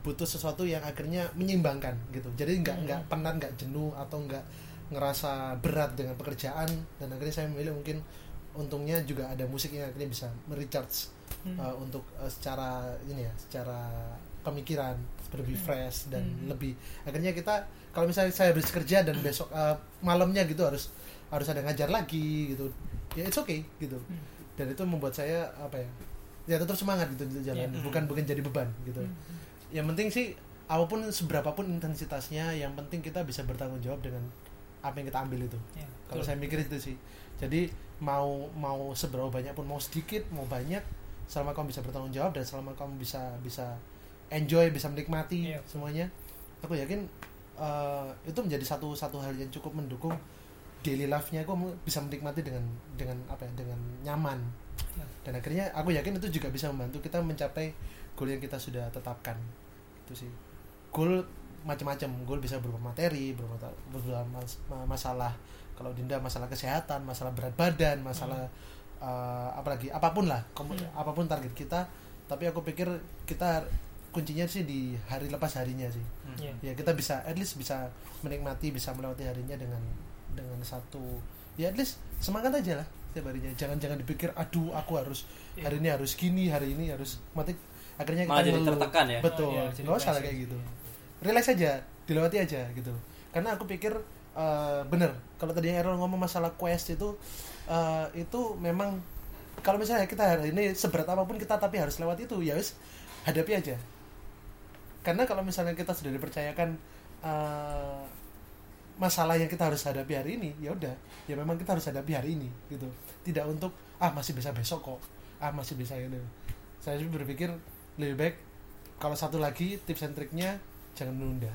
butuh sesuatu yang akhirnya menyeimbangkan gitu jadi nggak Hmm. nggak penat nggak jenuh atau nggak ngerasa berat dengan pekerjaan dan akhirnya saya memilih mungkin untungnya juga ada musik yang akhirnya bisa merecharge Hmm. uh, untuk uh, secara ini ya secara pemikiran lebih fresh dan Hmm. lebih akhirnya kita kalau misalnya saya habis kerja dan besok uh, malamnya gitu harus harus ada ngajar lagi gitu ya it's okay gitu Hmm. dan itu membuat saya apa ya ya tetap semangat gitu jalan Yeah. bukan bukan jadi beban gitu Hmm. yang penting sih apa pun seberapapun intensitasnya yang penting kita bisa bertanggung jawab dengan apa yang kita ambil itu Ya, kalau saya mikir itu sih jadi mau mau seberapa banyak pun mau sedikit mau banyak selama kamu bisa bertanggung jawab dan selama kamu bisa bisa enjoy bisa menikmati Iya. semuanya. Aku yakin eh, itu menjadi satu satu hal yang cukup mendukung daily life-nya. Kamu bisa menikmati dengan dengan apa ya dengan nyaman. Ya. dan akhirnya aku yakin itu juga bisa membantu kita mencapai goal yang kita sudah tetapkan. Itu sih. Goal macam-macam. Goal bisa berupa materi berupa, berupa mas- ma- masalah kalau Dinda masalah kesehatan masalah berat badan masalah eh, apalagi apa pun lah Hmm. apa pun target kita. Tapi aku pikir kita kuncinya sih di hari lepas harinya sih Ya. ya kita bisa at least bisa menikmati bisa melewati harinya dengan dengan satu ya at least semangat aja lah setiap harinya jangan jangan dipikir aduh aku harus Iya. hari ini harus gini hari ini harus mati akhirnya kita jadi ngeluh. tertekan ya? betul Oh, iya, nggak usah kayak gitu relax aja dilewati aja gitu karena aku pikir eh, bener kalau tadi Errol ngomong masalah quest itu eh, itu memang kalau misalnya kita hari ini seberat apa pun kita tapi harus lewat itu ya wis hadapi aja karena kalau misalnya kita sudah dipercayakan eh, masalah yang kita harus hadapi hari ini ya udah. Ya memang kita harus hadapi hari ini gitu. Tidak untuk ah masih bisa besok kok. Ah masih bisa gitu. Saya sih berpikir lebih baik kalau satu lagi tips and triknya jangan menunda.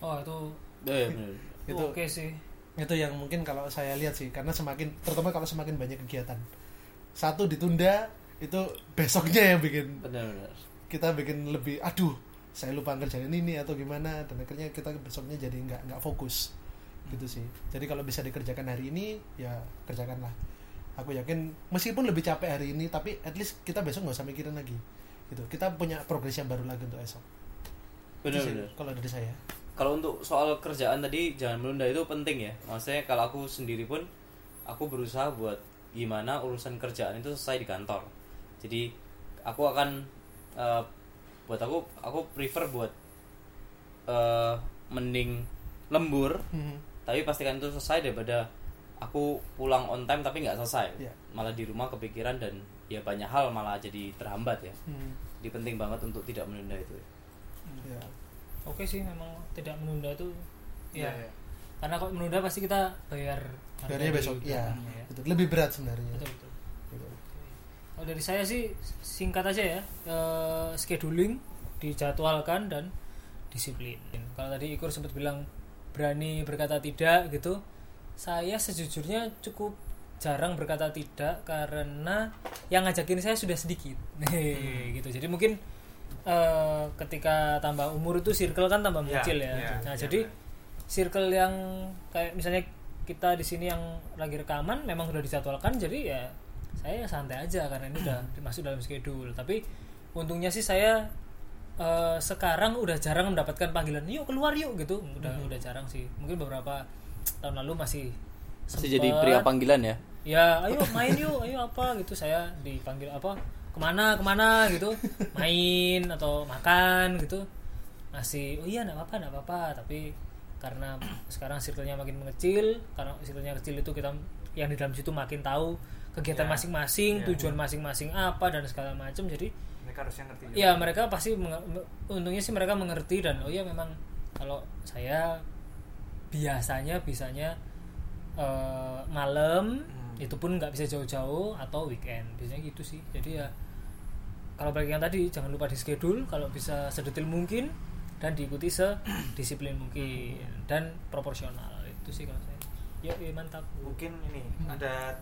Oh itu Eh, bener. itu oke sih. itu yang mungkin kalau saya lihat sih karena semakin terutama kalau semakin banyak kegiatan. Satu ditunda itu besoknya yang bikin bener bener kita bikin lebih aduh saya lupa ngerjain ini atau gimana dan akhirnya kita besoknya jadi nggak nggak fokus. Gitu sih. Jadi kalau bisa dikerjakan hari ini ya kerjakanlah. Aku yakin meskipun lebih capek hari ini tapi at least kita besok nggak usah mikirin lagi. Gitu. Kita punya progres yang baru lagi untuk esok. Sih bener kalau dari saya. Kalau untuk soal kerjaan tadi jangan menunda itu penting ya. Maksudnya kalau aku sendiri pun aku berusaha buat gimana urusan kerjaan itu selesai di kantor. Jadi aku akan eh, buat aku aku prefer buat eh, mending lembur Mhm. tapi pastikan itu selesai daripada aku pulang on time tapi nggak selesai Iya. malah di rumah kepikiran dan ya banyak hal malah jadi terhambat ya Hmm. jadi penting banget untuk tidak menunda itu Ya. oke sih memang tidak menunda itu ya Iya, iya. karena kalau menunda pasti kita bayar Bayarnya besok di ya, ya. betul. lebih berat sebenarnya betul betul dari saya sih singkat aja ya. Eh, scheduling dijadwalkan dan disiplin. Kalau tadi Ikur sempat bilang berani berkata tidak gitu saya sejujurnya cukup jarang berkata tidak karena yang ngajakin saya sudah sedikit. [laughs] Gitu. Jadi mungkin eh, ketika tambah umur itu circle kan tambah Iya, mengecil ya. iya, nah iya, jadi benar. circle yang kayak misalnya kita di sini yang lagi rekaman memang sudah dijadwalkan jadi ya saya santai aja karena ini udah [clears throat] masuk dalam schedule. Tapi untungnya sih saya eh, sekarang udah jarang mendapatkan panggilan yuk keluar yuk gitu. Udah udah jarang sih. Mungkin beberapa tahun lalu masih Masih jadi pria panggilan ya? Ya ayo main yuk ayo apa gitu. Saya dipanggil apa ke mana ke mana gitu. [laughs] Main atau makan gitu. Masih oh iya nggak apa-apa nggak apa-apa tapi karena sekarang circle-nya makin mengecil karena circle-nya kecil itu kita yang di dalam situ makin tahu kegiatan Ya. masing-masing Ya. tujuan masing-masing apa dan segala macam jadi mereka harusnya ngerti juga. ya mereka pasti untungnya sih mereka mengerti dan oh iya memang kalau saya biasanya bisanya eh, malam Hmm. itu pun nggak bisa jauh-jauh atau weekend biasanya gitu sih jadi ya kalau balik yang tadi jangan lupa di schedule kalau bisa sedetil mungkin dan diikuti sedisiplin mungkin dan proporsional itu sih kalau saya. Ya, ya mantap. Mungkin ini Hmm. ada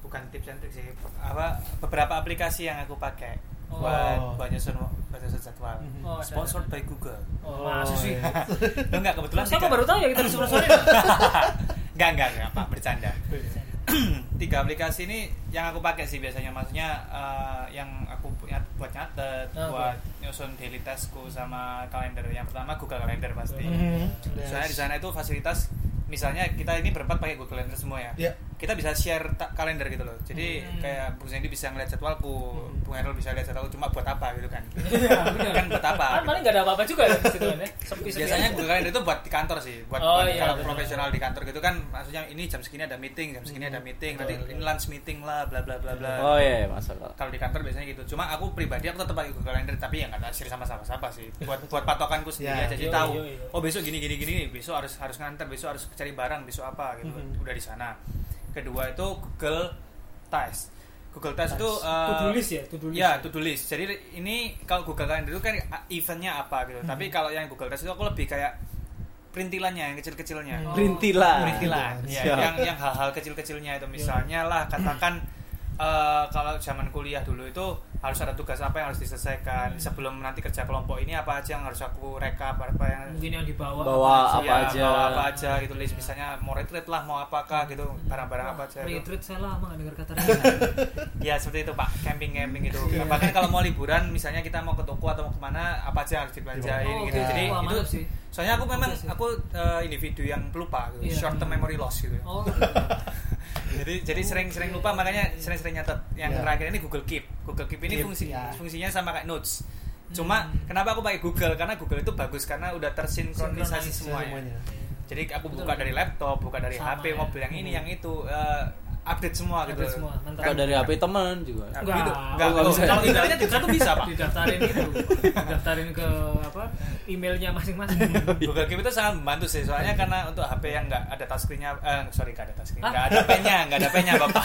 bukan tips and trik sih apa beberapa aplikasi yang aku pakai Oh. buat buat nyusun buat nyusun jadwal. Mhm. Oh, sponsored by Google. Oh, masa sih. Enggak kebetulan siapa tiga- baru tahu ya kita disponsorin? [laughs] Enggak enggak enggak pak bercanda [clears throat] tiga aplikasi ini yang aku pakai sih biasanya. Maksudnya eh, yang aku punya buat nyatet Oh, buat nyusun daily taskku sama kalender. Yang pertama Google Calendar pasti. Mhm. soalnya di sana itu fasilitas misalnya kita ini berempat pakai Google Calendar semua ya. Ya. Kita bisa share ta- kalender gitu loh. Jadi Hmm. kayak Bung Sandy bisa ngeliat jadwalku Bung Errol bisa lihat jadwalku cuma buat apa gitu kan. [laughs] Iya, kan buat apa Kan paling nggak ada apa-apa juga ya di situ kan ya. Sepi-sepi biasanya aja. Google Calendar itu buat di kantor sih buat, Oh, buat iya, kalau benar. profesional di kantor gitu kan maksudnya ini jam segini ada meeting jam segini ada meeting nanti Betul, ini lunch meeting lah bla bla bla bla. Oh iya masalah kalau di kantor biasanya gitu. Cuma aku pribadi aku tetap pakai Google Calendar tapi ya nggak share sama sama siapa sih. Buat [laughs] buat patokanku sendiri Ya. aja jadi tahu. oh besok gini gini gini nih, besok harus harus nganter besok harus cari barang besok apa gitu. Mhm. udah di sana kedua itu Google Task Google Task itu uh, To-do list ya, to-do list. ya to do list. Jadi ini kalau Google Calendar itu kan eventnya apa gitu. Tapi kalau yang Google Task itu aku lebih kayak perintilannya yang kecil-kecilnya. Oh. Perintilan. perintilan ya, yang yang hal-hal kecil-kecilnya itu. Misalnya lah katakan eh, kalau zaman kuliah dulu itu harus ada tugas apa yang harus diselesaikan sebelum nanti kerja kelompok ini apa aja yang harus aku rekap apa yang mungkin yang dibawa Bawa apa ya, aja. bawa apa aja gitu list misalnya mau retreat lah mau apakah gitu barang-barang apa aja gitu. retreat saya lama nggak dengar kata [laughs] retreat ya seperti itu pak camping camping gitu bahkan kalau mau liburan misalnya kita mau ke toko atau mau ke mana apa aja harus dibelanjain Oh, gitu oke. jadi Wah, itu sih. soalnya aku memang aku eh, individu yang pelupa gitu Iya. short term memory loss gitu oh gitu. [laughs] jadi jadi sering-sering lupa makanya sering-sering nyatet yang Ya. terakhir ini Google Keep Google Keep ini Keep, fungsi ya. fungsinya sama kayak Notes cuma Hmm. kenapa aku pakai Google karena Google itu bagus karena udah tersinkronisasi Sinkronis semuanya semuanya. jadi aku buka betul. dari laptop buka dari Sama HP ya. mobil yang ini yang itu eh, update semua gitu. Update semua, mantap. Kalau dari HP teman juga. Nah, Enggak. gitu. Enggak, nggak oh, bisa. kalau internetnya di sana tuh bisa. Pak [laughs] didaftarin itu. Didaftarin ke apa emailnya masing-masing. [laughs] Google Keep itu sangat membantu sih. Soalnya karena untuk HP yang nggak ada touchscreen-nya eh sorry nggak ada touchscreen Hah? nggak ada pen-nya nggak ada pen-nya bapak.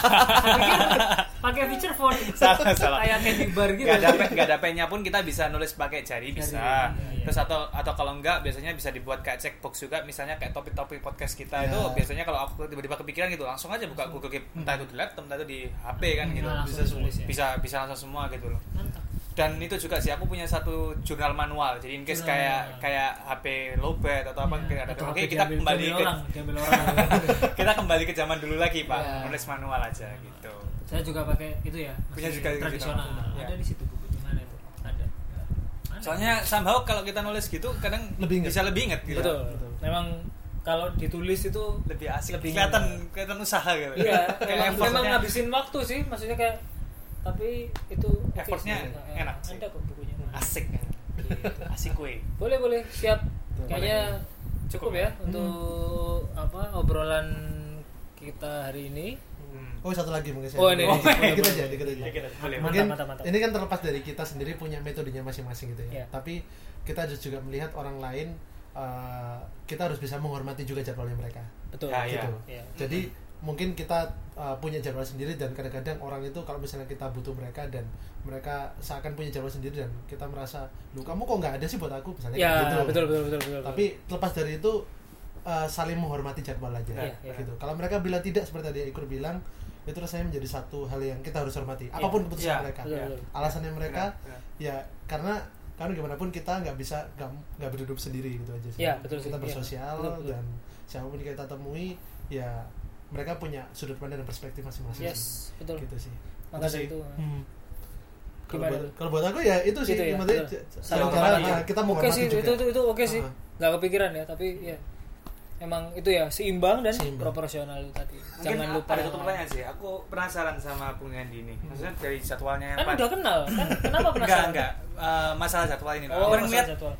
[laughs] Pakai feature phone. Salah salah. Kayak candy bar gitu. Nggak ada pen, nggak ada pennya pun kita bisa nulis pakai jari bisa. Jari, iya, iya. terus atau atau kalau enggak biasanya bisa dibuat kayak checkbox juga. Misalnya kayak topik-topik podcast kita Ya. itu biasanya kalau aku tiba-tiba kepikiran gitu langsung aja buka Google Keep entah itu di laptop entah itu di HP kan Hmm, gitu langsung bisa tulis ya. bisa bisa langsung semua gitu loh mantap dan itu juga sih aku punya satu jurnal manual jadi in case Jurnal kayak manual. kayak HP lowbat atau apa mungkin ada oke kita diambil- kembali diambil ke orang [laughs] kita kembali ke zaman dulu lagi pak Iya. nulis manual aja gitu saya juga pakai itu ya Punya juga di tradisional. Iya. ada di situ buku di mana itu ada soalnya somehow kalau kita nulis gitu kadang Lebih bisa lebih inget gitu betul. betul. memang kalau ditulis itu lebih asik Lebih kelihatan kelihatan usaha gitu iya [laughs] kayak memang, memang effortnya ngabisin waktu sih maksudnya kayak tapi itu Effortnya sih. enak sih. ada kok bukunya asik Gitu. asik kue boleh boleh siap Boleh. kayaknya cukup ya Hmm. untuk apa obrolan kita hari ini. Hmm. Oh satu lagi mungkin saya. Oh, ini, ini. dikit aja, dikit aja. Dikit aja, boleh. Mungkin Mantap, mantap, mantap. ini kan terlepas dari kita sendiri punya metodenya masing-masing gitu ya. Iya. Tapi kita juga melihat orang lain. Eh, kita harus bisa menghormati juga jadwalnya mereka. Betul. Ya, iya. gitu. Iya. Jadi mungkin kita uh, punya jadwal sendiri dan kadang-kadang orang itu kalau misalnya kita butuh mereka dan mereka seakan punya jadwal sendiri dan kita merasa, lu kamu kok nggak ada sih buat aku misalnya Ya, gitu. betul betul betul betul. Tapi lepas dari itu uh, saling menghormati jadwal aja, Iya, iya. gitu. Kalau mereka bilang tidak seperti tadi Ikur bilang, itu rasanya menjadi satu hal yang kita harus hormati. Apa pun keputusan Iya, mereka, alasannya mereka, ya karena karena gimana pun kita nggak bisa nggak berduduk sendiri gitu aja sih. Iya, betul sih. Kita Iya. bersosial Betul, betul. dan siapa pun kita temui ya mereka punya sudut pandang dan perspektif masing-masing Yes, sih. betul. gitu sih Maka Itu sih. Hmm. kalau buat, kalau buat aku ya itu sih Gitu ya, maksudnya jalan ya. kita Oke menghormati sih, juga itu itu itu oke sih. Ah. Nggak kepikiran ya, tapi ya emang itu ya seimbang dan Seimbang. proporsional itu tadi. Mungkin Jangan lupa ada yang satu pertanyaan sih. Aku penasaran sama Bung Yandi ini. Maksudnya dari jadwalnya yang Kan udah kenal, kan [laughs] kenapa Enggak, penasaran? enggak. Eh, masalah jadwal ini. Oh, kan masalah ngeliat jadwal.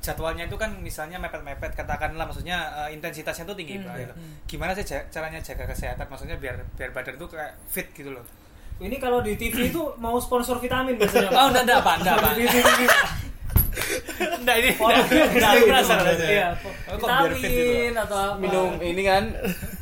jadwalnya itu kan misalnya mepet-mepet katakanlah maksudnya eh, intensitasnya tuh tinggi Hmm, Pak, gitu. hmm. Gimana sih caranya jaga kesehatan maksudnya biar biar badan itu kayak fit gitu loh. Ini kalau di TV itu mau sponsor vitamin biasanya. Oh, enggak, enggak, Pak, enggak, Pak. Enggak ini. Enggak, penasaran aja. Iya, kok biar fit gitu? vitamin atau apa. minum ini kan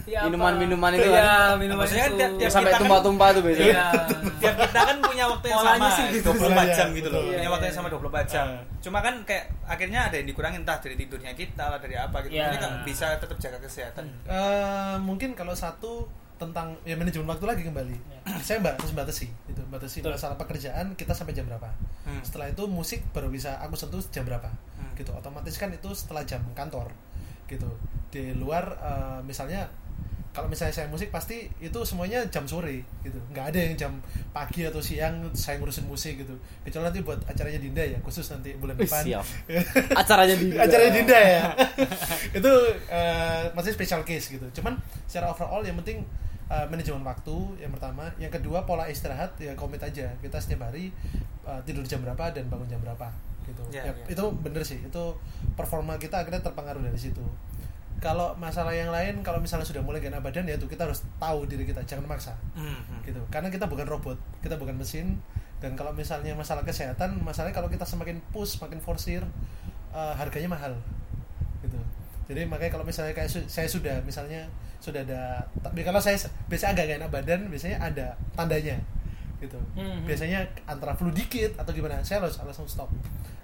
Ya, apa? minuman-minuman itu Iya, kan minuman Maksudnya itu. tiap- tiap- sampai kita kan- tumpah-tumpah tuh biasanya Iya. [laughs] Tiap kita kan punya waktu yang sama sih gitu. 24 Polanya, jam gitu loh. Punya Iya, waktu iya. yang sama 24 jam. Cuma kan kayak akhirnya ada yang dikurangin entah dari tidurnya kita lah dari apa gitu. Iya. Jadi kan bisa tetap jaga kesehatan. Eh, mungkin kalau satu tentang ya manajemen waktu lagi kembali. Ya. [clears throat] saya mbak harus batasi itu batasi Betul. masalah pekerjaan kita sampai jam berapa. Hmm. setelah itu musik baru bisa aku sentuh jam berapa Hmm. gitu. Otomatis kan itu setelah jam kantor gitu. Di luar eh, misalnya kalau misalnya saya musik pasti itu semuanya jam sore gitu. Nggak ada yang jam pagi atau siang saya ngurusin musik gitu. Kecuali nanti buat acaranya Dinda ya khusus nanti bulan Wih, depan. siap. [laughs] acaranya di acaranya Dinda ya. [laughs] Itu eh, masih special case gitu. Cuman secara overall yang penting eh, manajemen waktu yang pertama. Yang kedua pola istirahat ya komit aja. Kita setiap hari eh, tidur jam berapa dan bangun jam berapa gitu. Ya, Ya, ya. itu bener sih. Itu performa kita akhirnya terpengaruh dari situ. Kalau masalah yang lain kalau misalnya sudah mulai gak enak badan ya tuh kita harus tahu diri kita jangan maksa. Hmm, hmm. gitu. Karena kita bukan robot kita bukan mesin. Dan kalau misalnya masalah kesehatan masalahnya kalau kita semakin push semakin forsir eh, harganya mahal. Gitu jadi makanya kalau misalnya kayak su- saya sudah misalnya sudah ada tapi kalau saya biasanya agak gak enak badan biasanya ada tandanya gitu. Hmm, hmm. biasanya antara flu dikit atau gimana saya harus langsung stop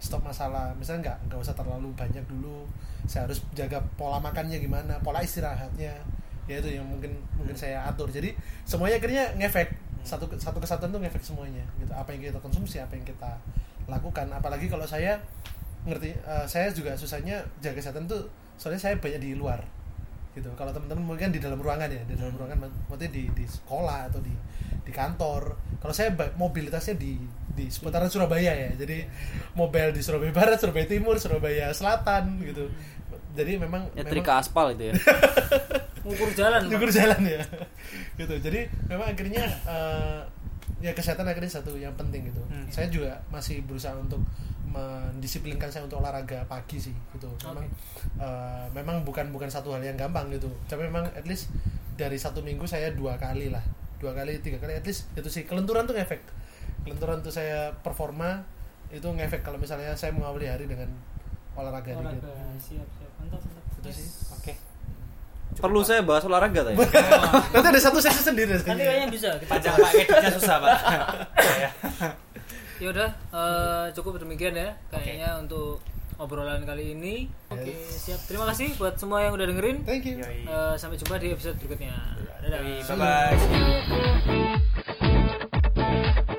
stop masalah. Misalnya nggak nggak usah terlalu banyak dulu. Saya harus jaga pola makannya gimana pola istirahatnya. Ya itu yang mungkin mungkin saya atur. Jadi semuanya akhirnya ngefek. Satu satu kesatuan tuh ngefek semuanya gitu. Apa yang kita konsumsi apa yang kita lakukan. Apalagi kalau saya ngerti eh, saya juga susahnya jaga kesehatan tuh soalnya saya banyak di luar gitu. Kalau teman-teman mungkin di dalam ruangan ya di dalam ruangan maksudnya di di sekolah atau di di kantor. Kalau saya mobilitasnya di di seputaran Surabaya ya. Jadi mobil di Surabaya Barat Surabaya Timur Surabaya Selatan gitu. Jadi memang nyetrika aspal itu ya. [laughs] Ngukur jalan. Syukur jalan ya. [laughs] Gitu. Jadi memang akhirnya eh, ya kesehatan akhirnya satu yang penting gitu. Hmm. saya juga masih berusaha untuk mendisiplinkan saya untuk olahraga pagi sih gitu memang eh, memang bukan bukan satu hal yang gampang gitu tapi memang at least dari satu minggu saya dua kali lah dua kali tiga kali at least itu sih kelenturan tuh ngefek kelenturan tuh saya performa itu ngefek kalau misalnya saya mengawali hari dengan olahraga dikit Olahraga. Siap, siap. Mantap, mantap. Itu sih. Oke. perlu saya bahas olahraga tadi [laughs] nanti ada satu sesi sendiri Nanti kayaknya bisa. Kita Panjang Pak, editnya susah Pak. [laughs] ya udah uh, cukup demikian ya kayaknya okay. untuk obrolan kali ini. Oke, okay, siap. Terima kasih buat semua yang udah dengerin. Thank you. Uh, sampai jumpa di episode berikutnya. Dadah. Bye bye.